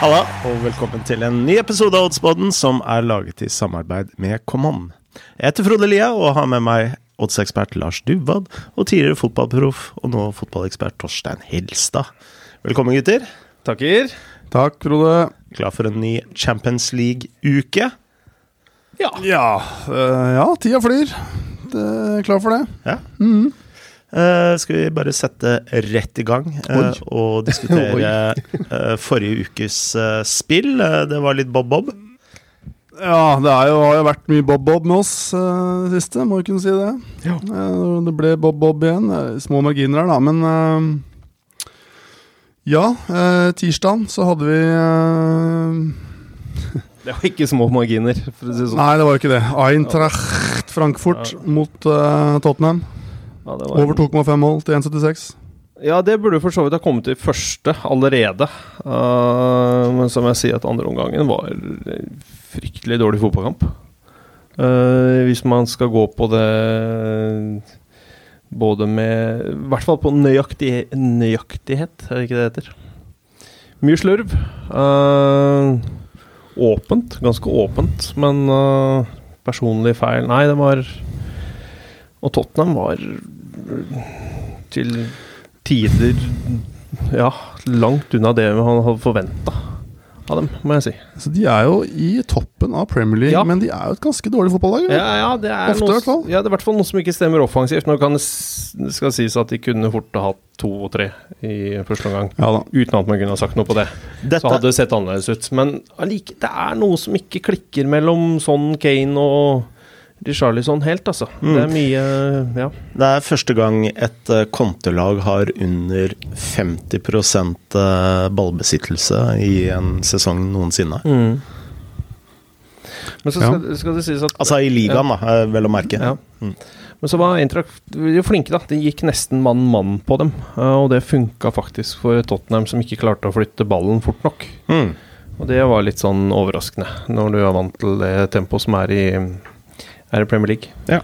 Halla, og velkommen til en ny episode av Oddsboden som er laget i samarbeid med Common. Jeg heter Frode Lia og har med meg oddsekspert Lars Dubad og tidligere fotballproff og nå fotballekspert Torstein Helstad. Velkommen, gutter. Takker. Takk, Frode. Klar for en ny Champions League-uke? Ja. Ja, øh, ja tida flyr. Det er klar for det. Ja. Eh, skal vi bare sette rett i gang uh, og diskutere uh, forrige ukes spill? Det var litt bob-bob. Ja, det er jo, har jo vært mye bob-bob med oss uh, det siste, må vi kunne si det. Ja. Det ble bob-bob igjen. Små marginer her, da, men Ja, uh, tirsdag så hadde vi Det var ikke små marginer, for å si det sånn. Nei, det var jo ikke det. Eintracht Frankfurt mot øh, Tottenham. Ja, Over 2,5 mål til 1,76. Ja, det burde for så vidt ha kommet i første allerede. Uh, men som jeg sier, at andre omgangen var fryktelig dårlig fotballkamp. Uh, hvis man skal gå på det både med I hvert fall på nøyaktig, nøyaktighet, er det ikke det heter? Mye slurv. Uh, åpent. Ganske åpent, men personlig feil Nei, det var Og Tottenham var til tider Ja, langt unna det han hadde forventa av dem, må jeg si. Så de er jo i toppen av Premier League, Ja. men de er jo et ganske dårlig fotballag. Ja, ja, det er Ofte, noe, i. Ja, det er i hvert fall noe som ikke stemmer offensivt. Nå kan det skal sies at de kunne fort ha hatt to og tre i første omgang. Ja. Uten at man kunne ha sagt noe på det. Dette, Så hadde det sett annerledes ut. Men allike, det er noe som ikke klikker mellom sånn Kane og Richarlison helt, altså. Mm. Det er mye Ja. Det er første gang et uh, kontelag har under 50 eh, ballbesittelse i en sesong noensinne. Mm. Men så skal, skal det sies at Altså i ligaen, da, eh, vel å merke. Ja. Mm. Men så var Eintracht flinke, da. De gikk nesten mann-mann på dem. eh, Og det funka faktisk for Tottenham, som ikke klarte å flytte ballen fort nok. Mm. Og det var litt sånn overraskende, når du er vant til det tempoet som er i, er det Premier League. Ja.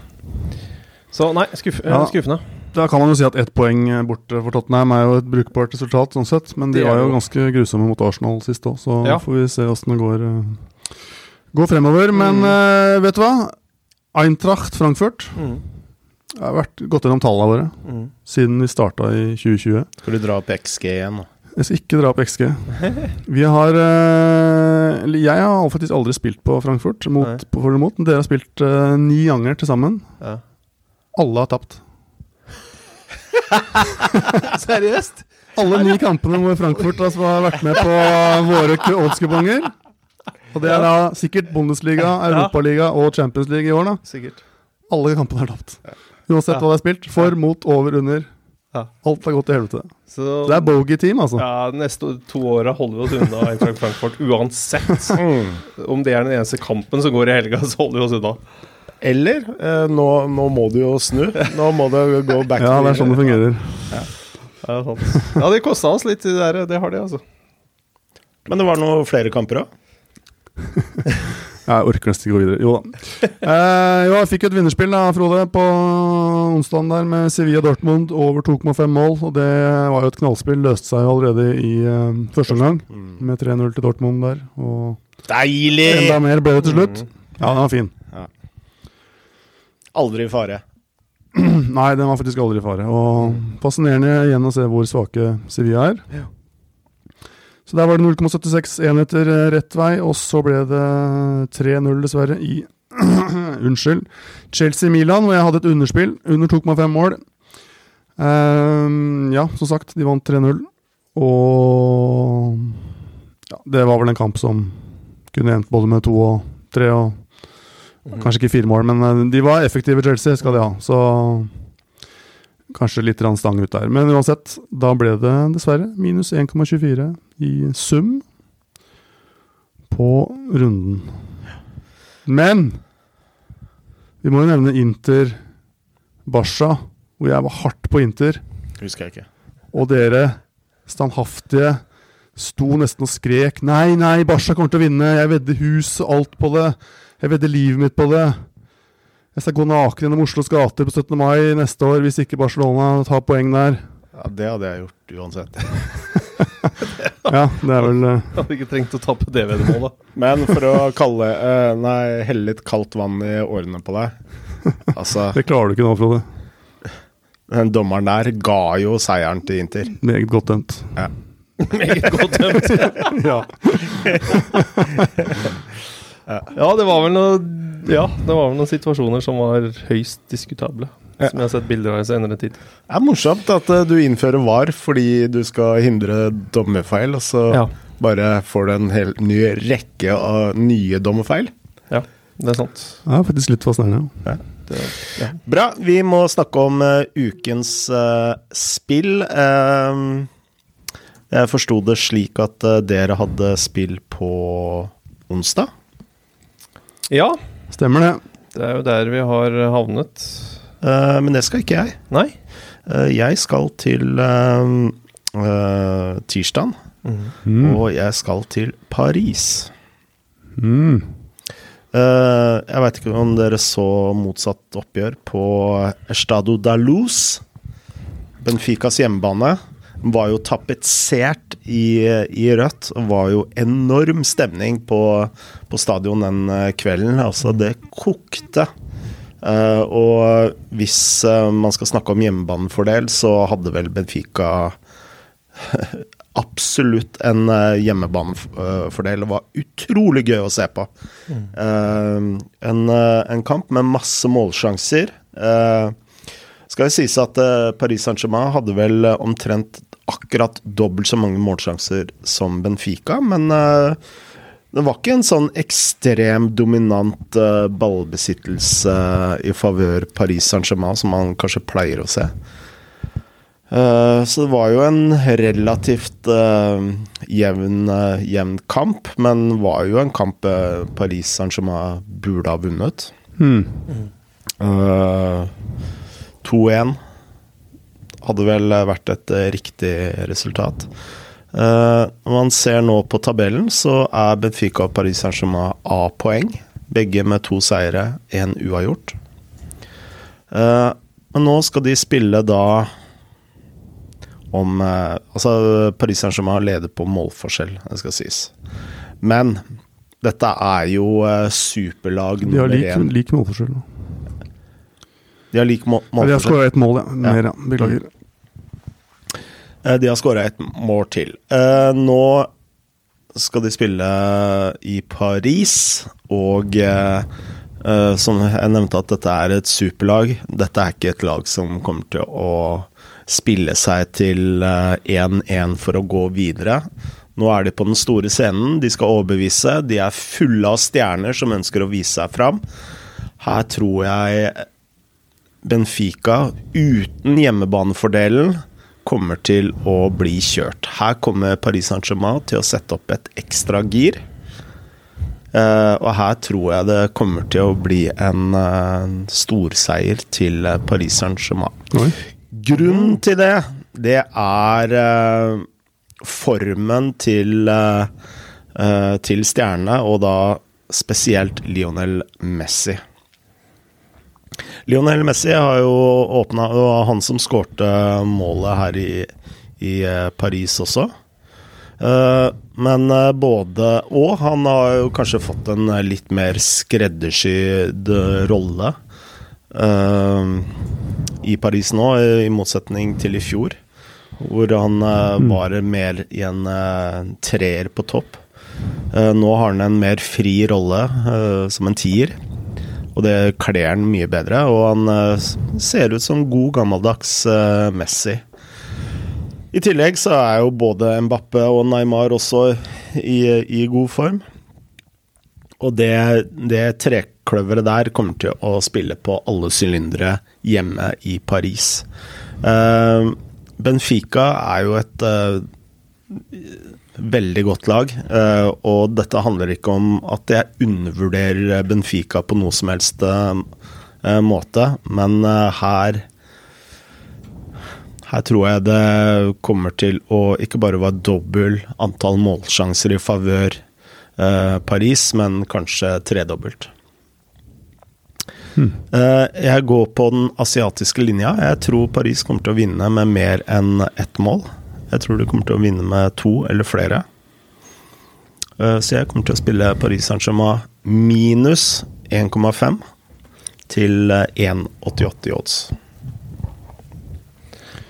Så nei, skuff, Ja. skuffende. Da kan man jo si at ett poeng borte for Tottenham er jo et brukbart resultat, sånn sett. Men de var jo ganske grusomme mot Arsenal sist òg, så Ja. får vi se åssen det går, eh, går fremover. Men Mm. eh, vet du hva? Eintracht Frankfurt Mm. Jeg har vært, gått gjennom tallene våre Mm. siden vi starta i 2020. Skal du dra opp XG igjen nå? Jeg skal ikke dra opp XG. Vi har eh, eller Jeg har faktisk aldri spilt på Frankfurt, mot, på for eller mot. Dere har spilt uh, ni ganger til sammen. Ja. Alle har tapt. Seriøst? Alle ni kampene hvor Frankfurt altså, har vært med på våre ku- oddskuponger. Og det er da sikkert Bundesliga, Europaliga og Champions League i år. da Sikkert. Alle kampene er tapt. Uansett hva det er spilt. For, mot, over, under. Ja. Alt har gått til helvete. Så Det er bogey-team, altså. ja, de neste to åra holder vi oss unna Eintracht Frankfurt uansett. Mm. Om det er den eneste kampen som går i helga, så holder vi oss unna. Eller eh, nå, nå må du jo snu. Nå må du gå back Ja, det er sånn det fungerer. Ja, det ja det kosta oss litt, det der. Det har de, altså. Men det var noen flere kamper òg. Jeg orker nesten ikke gå videre. Jo da. Eh, jo, jeg fikk et vinnerspill da, Frode, på onsdagen der med Sevilla Dortmund over 2,5 mål. Og det var jo et knallspill. Løste seg jo allerede i eh, første omgang med 3-0 til Dortmund der. Og Deilig! enda mer ble det til slutt. Ja, den var fin. Aldri i fare. Nei, den var faktisk aldri i fare. Og fascinerende igjen å se hvor svake Sevilla er. Ja. Så der var det 0,76 enheter eh, rett vei, og så ble det 3-0 dessverre i Unnskyld. Chelsea-Milan, hvor jeg hadde et underspill under 2,5 mål. Um, ja, som sagt, de vant 3-0. Og ja, det var vel en kamp som kunne endt både med to og tre og Kanskje ikke fire mål, men eh, de var effektive, Chelsea, skal de ha. Så kanskje litt stang ut der. Men uansett, da ble det dessverre minus 1,24 i sum på runden. Men vi må jo nevne Inter Barca, hvor jeg var hardt på Inter. Husker jeg ikke. Og dere standhaftige sto nesten og skrek Nei, nei, Barca kommer til å vinne. Jeg vedder hus og alt på det. Jeg vedder livet mitt på det. Jeg skal gå naken gjennom Oslos gater på 17. mai neste år hvis ikke Barcelona tar poeng der. Ja, Det hadde jeg gjort uansett. Ja, det er vel Jeg Hadde ikke trengt å tappe det veddemålet. Men for å kalle eh, Nei, helle litt kaldt vann i årene på deg Altså, Det klarer du ikke nå, Frode. den dommeren der ga jo seieren til Inter. Meget godt dømt. Meget godt dømt. Ja. Ja, det var vel noen, Ja, det var vel noen situasjoner som var høyst diskutable. Ja. Som jeg har sett bilder av i senere tid. Det er morsomt at uh, du innfører VAR fordi du skal hindre dommerfeil, og så Ja. bare får du en hel ny rekke av nye dommerfeil. Ja, det er sant. Det er faktisk litt fascinerende. Det, ja. Bra. Vi må snakke om uh, ukens uh, spill. Uh, jeg forsto det slik at dere hadde spill på onsdag. Ja, Stemmer det. det er jo der vi har havnet. Uh, men det skal ikke jeg. Nei? Uh, jeg skal til uh, tirsdag, Mm. og jeg skal til Paris. Mm. Eh, jeg veit ikke om dere så motsatt oppgjør på Estado da Luz. Benficas hjemmebane var jo tapetsert i, i rødt. og var jo enorm stemning på, på stadion den eh, kvelden. Altså, det kokte. Uh, og hvis uh, man skal snakke om hjemmebanefordel, så hadde vel Benfica absolutt en uh, hjemmebanefordel. Det var utrolig gøy å se på. Eh, en, en kamp med masse målsjanser. Skal det sies at Paris Saint-Germain hadde vel omtrent akkurat dobbelt så mange målsjanser som Benfica, men eh, det var ikke en sånn ekstrem dominant eh, ballbesittelse i favør Paris Saint-Germain som man kanskje pleier å se. Eh, så det var jo en relativt jevn, jevn kamp, men var jo en kamp Paris Saint-Germain burde ha vunnet. Mm. Uh, 2-1 hadde vel vært et eh, riktig resultat. Eh, når man ser nå på tabellen, så er Benfica og Paris Saint-Germain A-poeng. Begge med to seire, én uavgjort. Eh, men nå skal de spille da om Altså, Paris Saint-Germain leder på målforskjell, det skal sies. Men dette er jo superlag De har nummer lik, lik målforskjell. nå. De har lik må Ja, De har målforskjell. skåra ett mål, ja. Mer, ja. Beklager. Eh, De har skåra et mål til. Eh, Nå skal de spille i Paris, og eh, som jeg nevnte at dette er et superlag. Dette er ikke et lag som kommer til å spille seg til eh, 1-1 for å gå videre. Nå er de på den store scenen, de skal overbevise. De er fulle av stjerner som ønsker å vise seg fram. Her tror jeg Benfica, uten hjemmebanefordelen, kommer til å bli kjørt. Her kommer Paris Saint-Germain til å sette opp et ekstra gir. Uh, og her tror jeg det kommer til å bli en uh, storseier til eh, Paris Saint-Germain. Grunnen til det, det er uh, formen til, til stjernene, og da spesielt Lionel Messi. Lionel Messi har jo åpna Det var han som skårte målet her i, i eh, Paris også. Eh, men eh, både Og han har jo kanskje fått en litt mer skreddersydd rolle i Paris nå, i motsetning til i fjor. Hvor han eh, var mer i en treer på topp. Nå har han en mer fri rolle som en tier. Og det kler han mye bedre, og han eh, ser ut som god, gammeldags eh, Messi. I tillegg så er jo både Mbappe og Neymar også i, i god form. Og det, det trekløveret der kommer til å spille på alle sylindere hjemme i Paris. Uh, Benfica er jo et eh, veldig godt lag, eh, og dette handler ikke om at jeg undervurderer Benfica på noe som helst eh, eh, måte, men her her tror jeg det kommer til å ikke bare være dobbel antall målsjanser i favør eh, Paris, men kanskje tredobbelt. Eh, jeg går på den asiatiske linja. Jeg tror Paris kommer til å vinne med mer enn ett mål. Jeg tror du kommer til å vinne med to eller flere. Eh, Så jeg kommer til å spille Paris Saint-Germain minus 1,5 til eh, 1,88 i odds.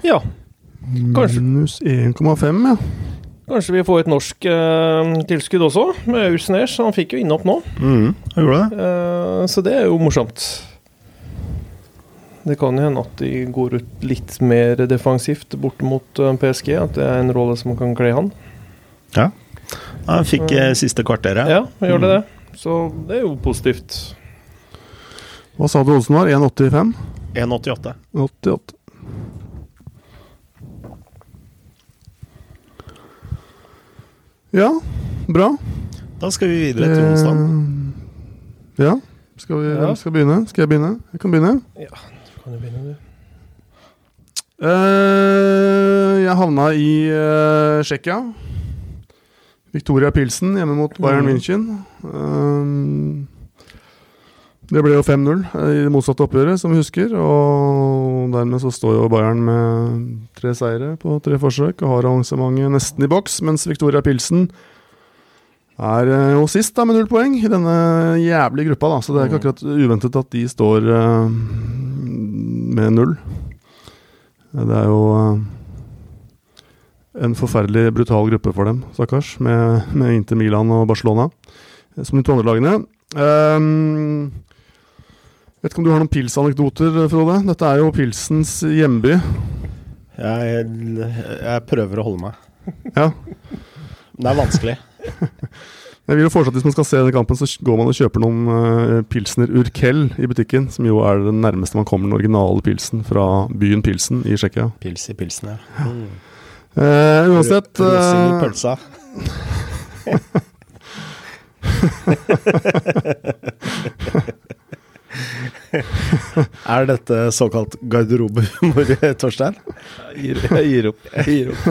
Ja. Kanskje. Minus 1,5, ja. Kanskje vi får et norsk eh, tilskudd også, med Ausnes. Han fikk jo innhopp nå, Mm, jeg gjorde det. eh, så det er jo morsomt. Det kan jo hende at de går ut litt mer defensivt bort mot eh, PSG. At det er en rolle som kan kle han. Ja. Han fikk eh, siste kvarteret. Ja, gjør det det. Så det er jo positivt. Hva sa du Olsen var? 1,85? 1,88. 88. Ja, bra. Da skal vi videre til onsdag. Eh, Ja. Skal vi, Ja. Skal begynne? Skal jeg begynne? Jeg kan begynne. Kan du begynne, du? Uh, jeg havna i uh, Tsjekkia. Victoria Pilsen hjemme mot Bayern Mhm. München. Eh, det ble jo 5-0 i det motsatte oppgjøret, som vi husker. Og dermed så står jo Bayern med tre seire på tre forsøk og har arrangementet nesten i boks, mens Victoria Pilsen er eh, jo sist da med null poeng i denne jævlige gruppa, da. Så det er ikke Mhm. akkurat uventet at de står uh, med null. Det er jo uh, en forferdelig brutal gruppe for dem, stakkars, med, med Inter Milan og Barcelona eh, som de to andre lagene. Um, vet ikke om du har noen pilsanekdoter, Frode? Dette er jo pilsens hjemby. Jeg, jeg prøver å holde meg. Ja. Det er vanskelig. Jeg vil jo foreslå at Hvis man skal se denne kampen, så går man og kjøper noen eh, pilsner Urkel i butikken, som jo er den nærmeste man kommer den originale pilsen fra byen Pilsen i Tsjekkia. Pils i pilsen, ja. Mm. Eh, uansett Pilsen i eh, pølsa. er dette såkalt garderobehumor, Torstein? Jeg gir, jeg gir opp. Jeg gir opp.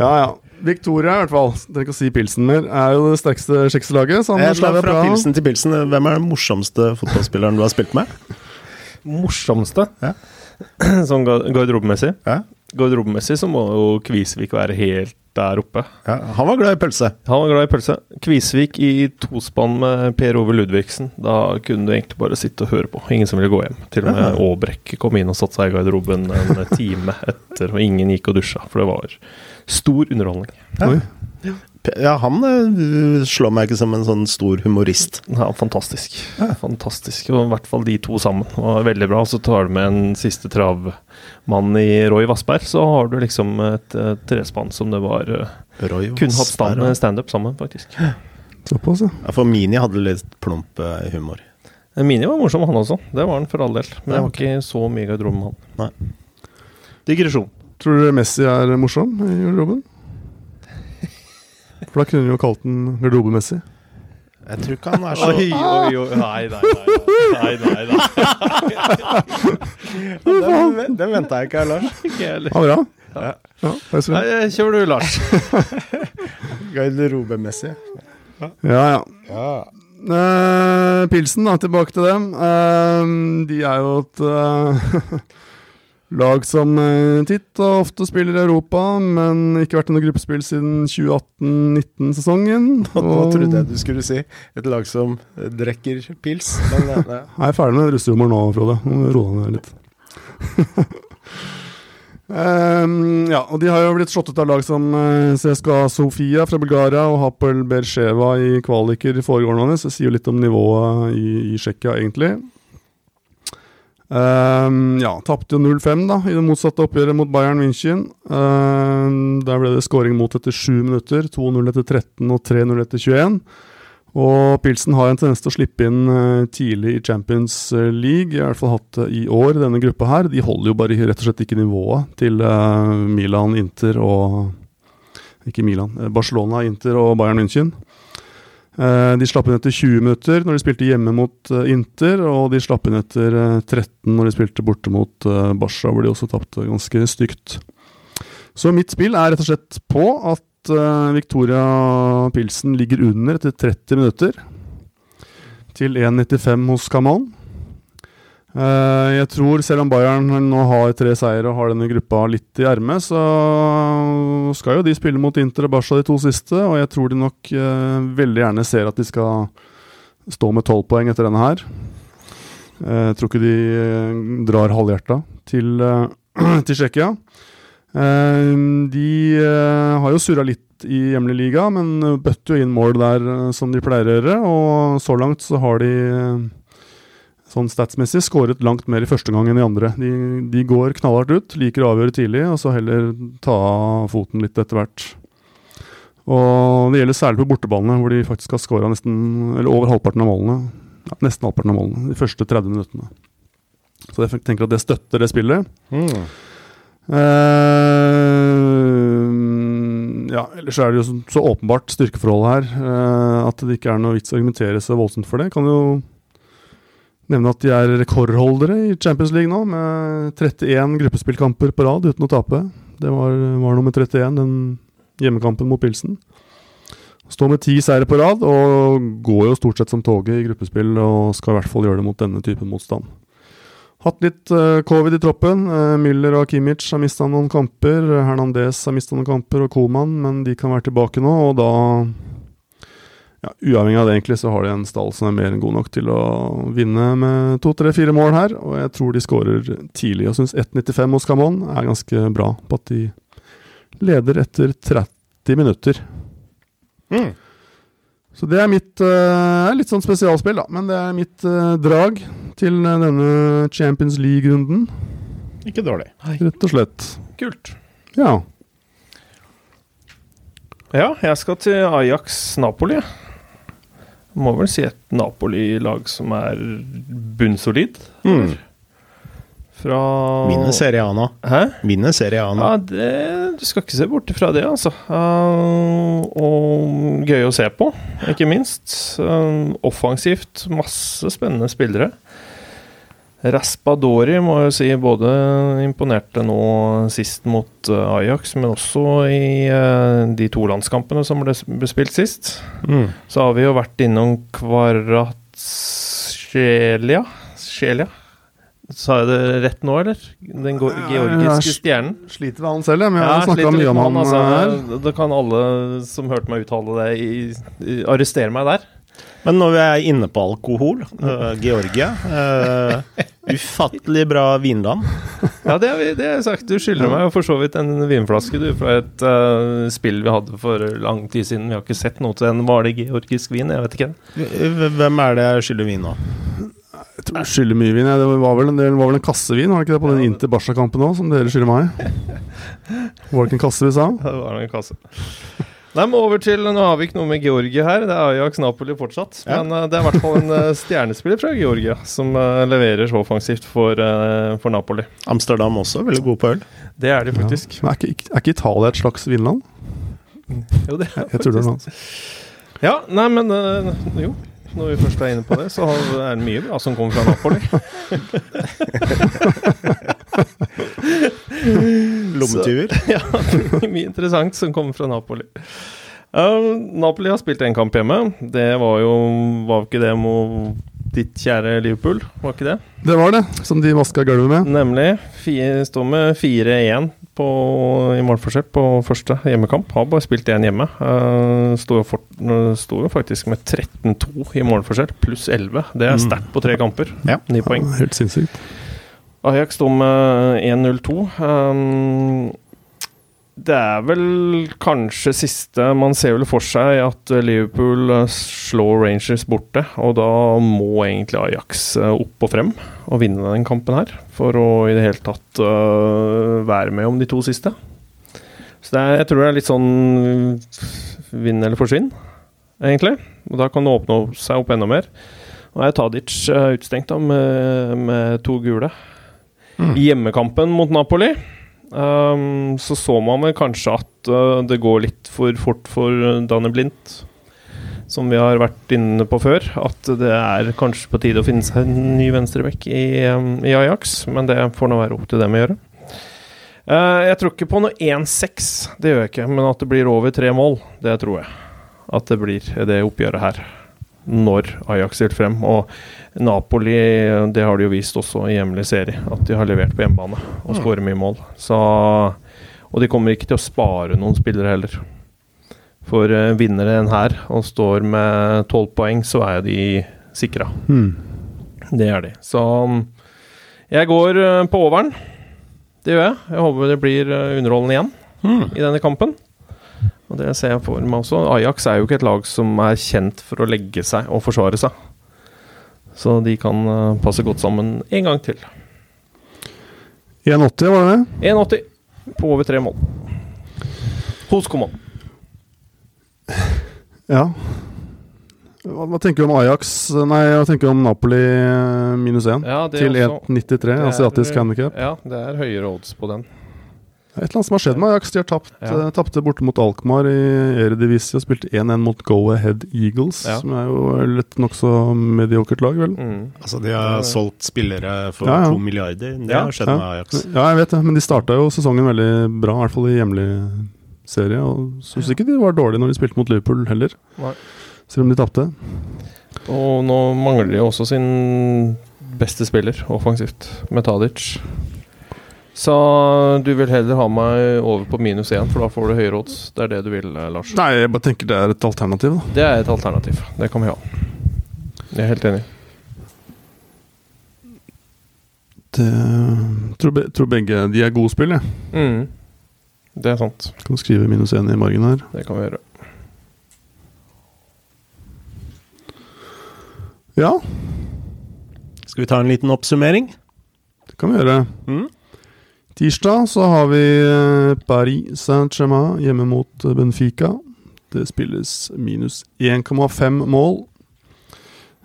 Ja, ja. Victoria, i hvert fall, trenger ikke å si pilsen mer, er jo det sterkeste sjekselaget. fra pilsen til pilsen, hvem er den morsomste fotballspilleren du har spilt med? Morsomste, Ja. sånn ga- garderobemessig. Ja. Garderobemessig så må jo Kvisvik være helt der oppe. Ja, han var glad i pølse. Han var glad i pølse. Kvisvik i tospann med Per Ove Ludvigsen. Da kunne du egentlig bare sitte og høre på. Ingen som ville gå hjem. Til og med Aabrekk kom inn og satte seg i garderoben en time etter, og ingen gikk og dusja. For det var stor underholdning. Oi. Ja, han eh, slår meg ikke som en sånn stor humorist. Ja, fantastisk. Fantastisk. Og i hvert fall de to sammen. Og veldig bra. Så tar du med en siste travmann i Roy Vassberg, så har du liksom et, eh, trespann som det var uh, Roy Kunne hatt stand- standup sammen, faktisk. Såpass, ja. Ja, for Mini hadde litt plump eh, humor. Mini var morsom, han også. Det var han for all del. Men jeg var ikke så mye i garderoben med han. Digresjon. Tror dere Messi er morsom i garderoben? For da kunne du jo kalt den garderobemessig. Jeg tror ikke han er så Oi, oi, oi. Nei, nei, nei. nei, nei, nei. Den, den venta jeg ikke, Lars. Ikke jeg heller. Ja, bra. Ja. Ja, ha. Nei, Kjør du, Lars. Garderobemessig. ja. ja. Ja. Eh, pilsen, da, tilbake til dem. Eh, de er jo et eh, lag som eh, titt og ofte spiller i Europa, men ikke vært i noe gruppespill siden 2018-19-sesongen. Nå trodde jeg du skulle si et lag som eh, drikker pils, men ja. nei. Jeg er ferdig med russehumor nå, Frode. Nå må du roe deg ned litt. um, ja, og De har jo blitt slått ut av lag som CSKA Sofia fra Bulgaria og Hapel Bersheva i kvaliker i foregående så det sier jo litt om nivået i, i Tsjekkia, egentlig. Ehm, ja, Tapte jo 0-5 da i det motsatte oppgjøret mot Bayern München. Ehm, der ble det scoring mot etter 7 minutter, 2-0 etter 13 og 3-0 etter 21. Og Pilsen har en tendens til å slippe inn uh, tidlig i Champions League. I hvert fall hatt det i år, denne gruppa her. De holder jo bare rett og slett ikke nivået til uh, Milan, Inter og Ikke Milan. eh, Barcelona, Inter og Bayern München. Eh, De slapp inn etter 20 minutter når de spilte hjemme mot eh, Inter, og de slapp inn etter eh, 13 når de spilte borte mot eh, Barca, hvor de også tapte ganske stygt. Så mitt spill er rett og slett på at eh, Victoria Pilsen ligger under etter 30 minutter til 1,95 hos Camon. Eh, jeg tror, selv om Bayern nå har tre seire og har denne gruppa litt i ermet, så skal jo de spille mot Inter og Barca de to siste, og jeg tror de nok eh, veldig gjerne ser at de skal stå med tolv poeng etter denne her. Eh, jeg tror ikke de drar halvhjerta til, til Tsjekkia. De har jo surra litt i hjemlig liga, men bøtter jo inn mål der som de pleier å gjøre. Og så langt så har de sånn statsmessig skåret langt mer i første gang enn i andre. De, de går knallhardt ut, liker å avgjøre tidlig, og så heller ta av foten litt etter hvert. Og det gjelder særlig på borteballene, hvor de faktisk har skåra over halvparten av målene. Ja, nesten halvparten av målene de første 30 minuttene. Så jeg tenker at det støtter det spillet. Mm. Eh, ja, ellers er det jo så, så åpenbart styrkeforholdet her eh, at det ikke er noe vits å argumentere så voldsomt for det. Kan jo nevne at de er rekordholdere i Champions League nå, med 31 gruppespillkamper på rad uten å tape. Det var, var nummer 31, den hjemmekampen mot Pilsen. Står med ti seire på rad og går jo stort sett som toget i gruppespill, og skal i hvert fall gjøre det mot denne typen motstand. Hatt litt uh, covid i troppen. Uh, Müller og Kimmich har mista noen kamper. Hernandez har mista noen kamper, og Koman, men de kan være tilbake nå. Og da, ja, uavhengig av det, egentlig, så har de en stall som er mer enn god nok til å vinne med to, tre, fire mål her. Og jeg tror de skårer tidlig. Og syns 1,95 hos Camon er ganske bra på at de leder etter 30 minutter. Mm. Så det er mitt uh, litt sånn spesialspill, da. Men det er mitt uh, drag til denne Champions League-runden, Ikke dårlig. rett og slett. Kult. Ja. Ja, jeg skal til Ajax-Napoli. Må vel si et Napoli-lag som er bunnsolid. Mm. Fra Vinner Serie A nå. Hæ? Vinner Serie A nå. Ja, det, du skal ikke se bort fra det, altså. Uh, og gøy å se på, ikke minst. Uh, offensivt, masse spennende spillere. Raspadori må jeg si både imponerte nå sist mot uh, Ajax, men også i uh, de to landskampene som ble, ble spilt sist. Mm. Så har vi jo vært innom Kvaratsjelia Sjelia? Sa jeg det rett nå, eller? Den georgiske stjernen? Sliter med han selv, jeg, men jeg Ja, har snakka mye om med han altså. her. Da kan alle som hørte meg uttale det, i, i, arrestere meg der. Men når vi er inne på alkohol, uh, Georgia uh, Ufattelig bra vinland. Ja, det har vi det har jeg sagt. Du skylder meg for så vidt en vinflaske du, fra et uh, spill vi hadde for lang tid siden. Vi har ikke sett noe til en Var det georgisk vin? Jeg vet ikke. Hvem er det jeg skylder vin nå? Jeg tror jeg skylder mye vin. Det var vel en, del, var vel en kassevin var det ikke det, på den Inter-Barca-kampen òg, som dere skylder meg? Var det ikke en kasse vi sa? Det var en kasse. Nei, men over til, Nå har vi ikke noe med Georgia her. Det er Ajax Napoli fortsatt. Ja. Men uh, det er i hvert fall en uh, stjernespiller fra Georgia som uh, leverer så offensivt for, for Napoli. Amsterdam også, veldig god på øl. Det er de faktisk. Ja. Men er ikke, er ikke Italia et slags vinland? Jo, det er Jeg tror det er noe. Ja, nei, men jo. Når vi først er inne på det, så er det mye bra som kommer fra Napoli. Lommetyver. ja, mye interessant som kommer fra Napoli. Uh, Napoli har spilt én kamp hjemme. Det var jo Var ikke det mot ditt kjære Liverpool? Var ikke det? Det var det, som de vaska gulvet med. Nemlig. Fire, står med 4-1 i målforskjell på første hjemmekamp. Har bare spilt én hjemme. Uh, Sto jo fort- står jo faktisk med 13-2 i målforskjell, pluss 11. Det er Mm. sterkt på tre kamper. Ja. Poeng. Ja, helt sinnssykt. Ajax står med 1-0-2. Um, det er vel kanskje siste Man ser vel for seg at Liverpool uh, slår Rangers borte, og da må egentlig Ajax uh, opp og frem og vinne den kampen her, for å i det hele tatt uh, være med om de to siste. Så er, jeg tror det er litt sånn vinn eller forsvinn, egentlig. Og da kan det åpne seg opp enda mer. Nå er Tadic uh, utstengt da, med, med to gule. I hjemmekampen mot Napoli um, så så man vel kanskje at uh, det går litt for fort for Danny Blindt, som vi har vært inne på før. At det er kanskje på tide å finne seg en ny venstrebekk i, um, i Ajax, men det får nå være opp til dem å gjøre. Uh, jeg tror ikke på noe 1-6, det gjør jeg ikke, men at det blir over tre mål, det tror jeg. At det blir det oppgjøret her. Når Ajax stilte frem. Og Napoli, det har de jo vist også i hjemlig serie, at de har levert på hjemmebane og Mm. skårer mye mål. Så, og de kommer ikke til å spare noen spillere heller. For uh, vinner en her og står med tolv poeng, så er de sikra. Mm. Det er de. Så jeg går uh, på overen. Det gjør jeg. Jeg håper det blir uh, underholdende igjen mm. i denne kampen. Og det ser jeg for meg også. Ajax er jo ikke et lag som er kjent for å legge seg og forsvare seg. Så de kan uh, passe godt sammen en gang til. 1,80 var det det? 1,80 på over tre mål. Hos Koman. Ja. Hva, hva tenker du om Ajax Nei, hva tenker du om Napoli eh, minus 1 Ja, til 1,93? er- Asiatisk handikap. Ja, det er høyere odds på den. Det er Et eller annet som har skjedd med Ajax. De har tapt, Ja. eh, tapte borte mot Alkmaar i Eredivisie og spilte 1-1 mot Go Ahead Eagles, Ja. som er jo et nokså mediokert lag, vel? Mm. Altså, de har solgt spillere for Ja, ja. to milliarder. Det Ja. har skjedd Ja. med Ajax. Ja, jeg vet det, men de starta jo sesongen veldig bra, i hvert fall i hjemlig serie. Og syns ikke de var dårlige når de spilte mot Liverpool heller, Nei. selv om de tapte. Og nå mangler de også sin beste spiller offensivt, med Tadic. Så du vil heller ha meg over på minus én, for da får du høyere odds. Det er det du vil, eh, Lars. Nei, jeg bare tenker det er et alternativ, da. Det er et alternativ. Det kan vi ha. Jeg er helt enig. Det, tror, be, tror begge de er gode spill, jeg. Mm. Det er sant. Kan skrive minus én i margen her. Det kan vi gjøre. Ja, Skal vi ta en liten oppsummering? det kan vi gjøre. Mm. Tirsdag så har vi eh, Paris Saint-Germain hjemme mot eh, Benfica. Det spilles minus 1,5 mål.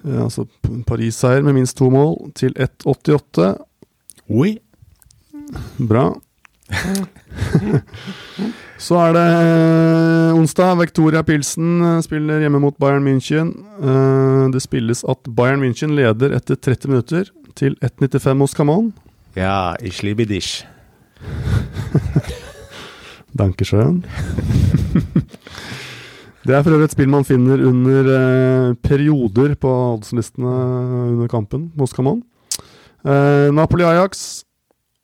Eh, Altså Paris-seier med minst to mål til 1,88. Oi. Bra. Så er det onsdag. Victoria Pilsen spiller hjemme mot Bayern München. Eh, Det spilles at Bayern München leder etter 30 minutter til 1,95 hos Camon. Ja, ich liebe dich. Dankeschön. Det er for øvrig et spill man finner under eh, perioder på oddslistene under kampen hos Eh, Napoli-Ajax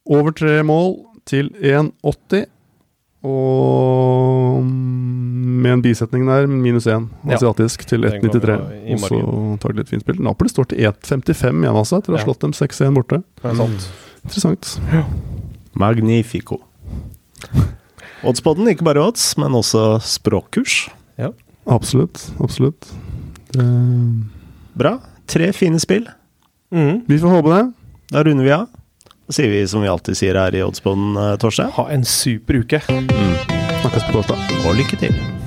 over tre mål til 1,80. Og med en bisetning der, minus 1 Ja. asiatisk til kan vi 1,93. Og så tar de litt fint spill. Napoli står til 1,55 hjemme altså, etter å ha Ja. slått dem 6-1 borte. Det er sant. Interessant. Magnifico. Oddspodden, ikke bare odds, men også språkkurs. Absolutt. Absolutt. Det Bra. Tre fine spill. Mm. Vi får håpe det. Da runder vi av. Da sier vi som vi alltid sier her i Oddspodden, eh, Torstein. Ha en super uke. Snakkes på torsdag. Og lykke til.